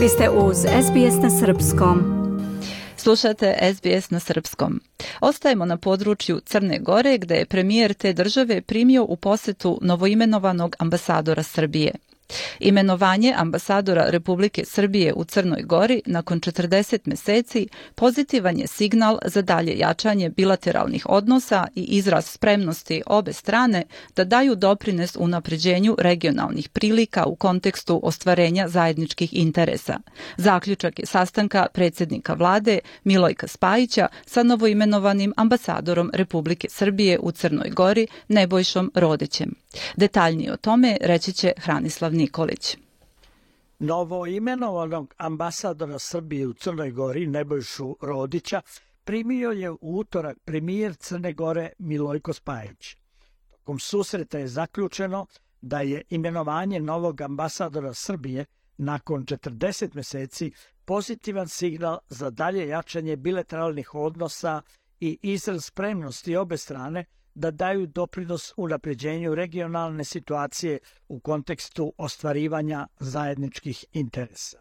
Vi ste uz SBS na Srpskom. Slušate SBS na srpskom. Ostajemo na području Crne Gore gde je premijer te države primio u posetu novoimenovanog ambasadora Srbije. Imenovanje ambasadora Republike Srbije u Crnoj Gori nakon 40 meseci pozitivan je signal za dalje jačanje bilateralnih odnosa i izraz spremnosti obe strane da daju doprines u napređenju regionalnih prilika u kontekstu ostvarenja zajedničkih interesa. Zaključak je sastanka predsednika vlade Milojka Spajića sa novoimenovanim ambasadorom Republike Srbije u Crnoj Gori Nebojšom Rodećem. Detaljnije o tome reći će Hranislav Nikolić. Novo imenovanog ambasadora Srbije u Crnoj Gori Nebojšu Rodića primio je u utorak premijer Crne Gore Milojko Spajić. Tokom susreta je zaključeno da je imenovanje novog ambasadora Srbije nakon 40 meseci pozitivan signal za dalje jačanje bilateralnih odnosa i izraz spremnosti obe strane da daju doprinos u napređenju regionalne situacije u kontekstu ostvarivanja zajedničkih interesa.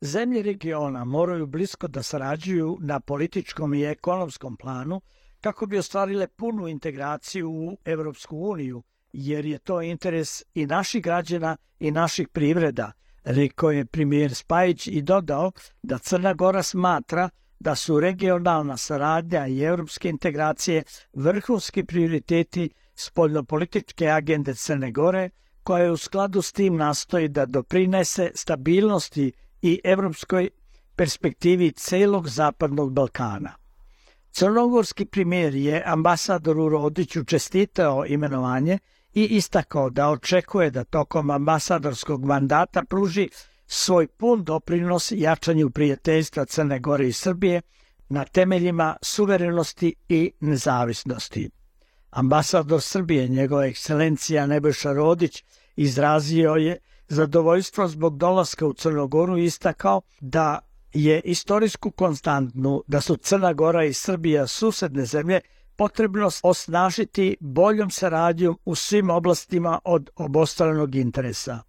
Zemlje regiona moraju blisko da sarađuju na političkom i ekonomskom planu kako bi ostvarile punu integraciju u Evropsku uniju, jer je to interes i naših građana i naših privreda, rekao je premijer Spajić i dodao da Crna Gora smatra da su regionalna saradnja i evropske integracije vrhunski prioriteti spoljnopolitičke agende Crne Gore, koja je u skladu s tim nastoji da doprinese stabilnosti i evropskoj perspektivi celog Zapadnog Balkana. Crnogorski primjer je ambasadoru Rodiću čestitao imenovanje i istakao da očekuje da tokom ambasadorskog mandata pruži svoj pun doprinos jačanju prijateljstva Crne Gore i Srbije na temeljima suverenosti i nezavisnosti. Ambasador Srbije, njegova ekscelencija Nebojša Rodić, izrazio je zadovoljstvo zbog dolaska u Crnogoru i istakao da je istorijsku konstantnu da su Crna Gora i Srbija susedne zemlje potrebno osnažiti boljom saradnjom u svim oblastima od obostranog interesa.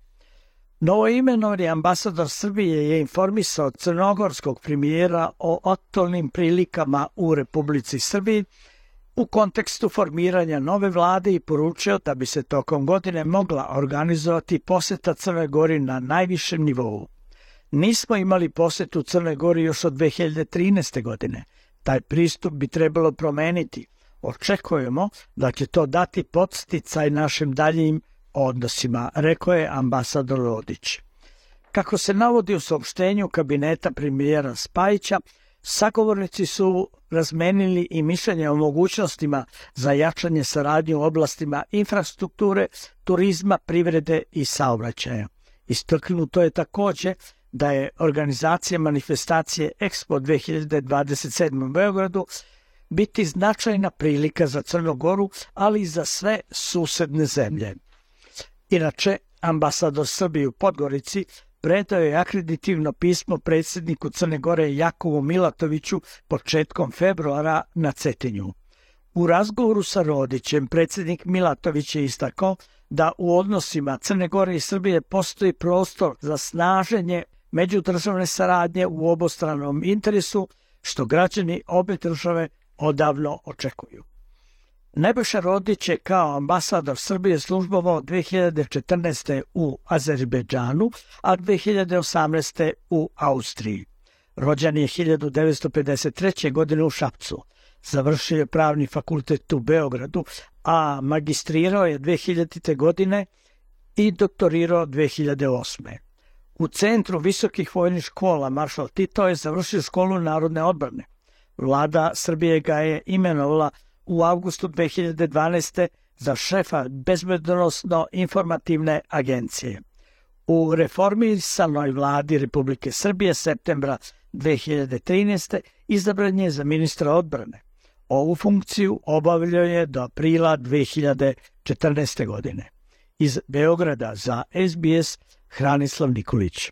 Novoimenovani ambasador Srbije je informisao crnogorskog premijera o aktualnim prilikama u Republici Srbiji u kontekstu formiranja nove vlade i poručio da bi se tokom godine mogla organizovati poseta Crne Gori na najvišem nivou. Nismo imali posetu Crne Gori još od 2013. godine. Taj pristup bi trebalo promeniti. Očekujemo da će to dati podsticaj našim daljim odnosima, rekao je ambasador Rodić. Kako se navodi u saopštenju kabineta premijera Spajića, sagovornici su razmenili i mišljenje o mogućnostima za jačanje saradnje u oblastima infrastrukture, turizma, privrede i saobraćaja. Istaknuto je takođe da je organizacija manifestacije Expo 2027 u Beogradu biti značajna prilika za Crnogoru, ali i za sve susedne zemlje. Inače, ambasador Srbije u Podgorici predao je akreditivno pismo predsjedniku Crne Gore Jakovu Milatoviću početkom februara na Cetinju. U razgovoru sa Rodićem predsjednik Milatović je istakao da u odnosima Crne Gore i Srbije postoji prostor za snaženje međudržavne saradnje u obostranom interesu, što građani obe države odavno očekuju. Nebojša Rodić je kao ambasador Srbije službovao 2014. u Azerbejdžanu, a 2018. u Austriji. Rođen je 1953. godine u Šapcu. Završio je pravni fakultet u Beogradu, a magistrirao je 2000. godine i doktorirao 2008. U Centru visokih vojnih škola Maršal Tito je završio školu narodne odbrane. Vlada Srbije ga je imenovala u avgustu 2012. za šefa bezbednostno-informativne agencije. U reformisanoj vladi Republike Srbije septembra 2013. izabran je za ministra odbrane. Ovu funkciju obavljao je do aprila 2014. godine. Iz Beograda za SBS Hranislav Nikolić.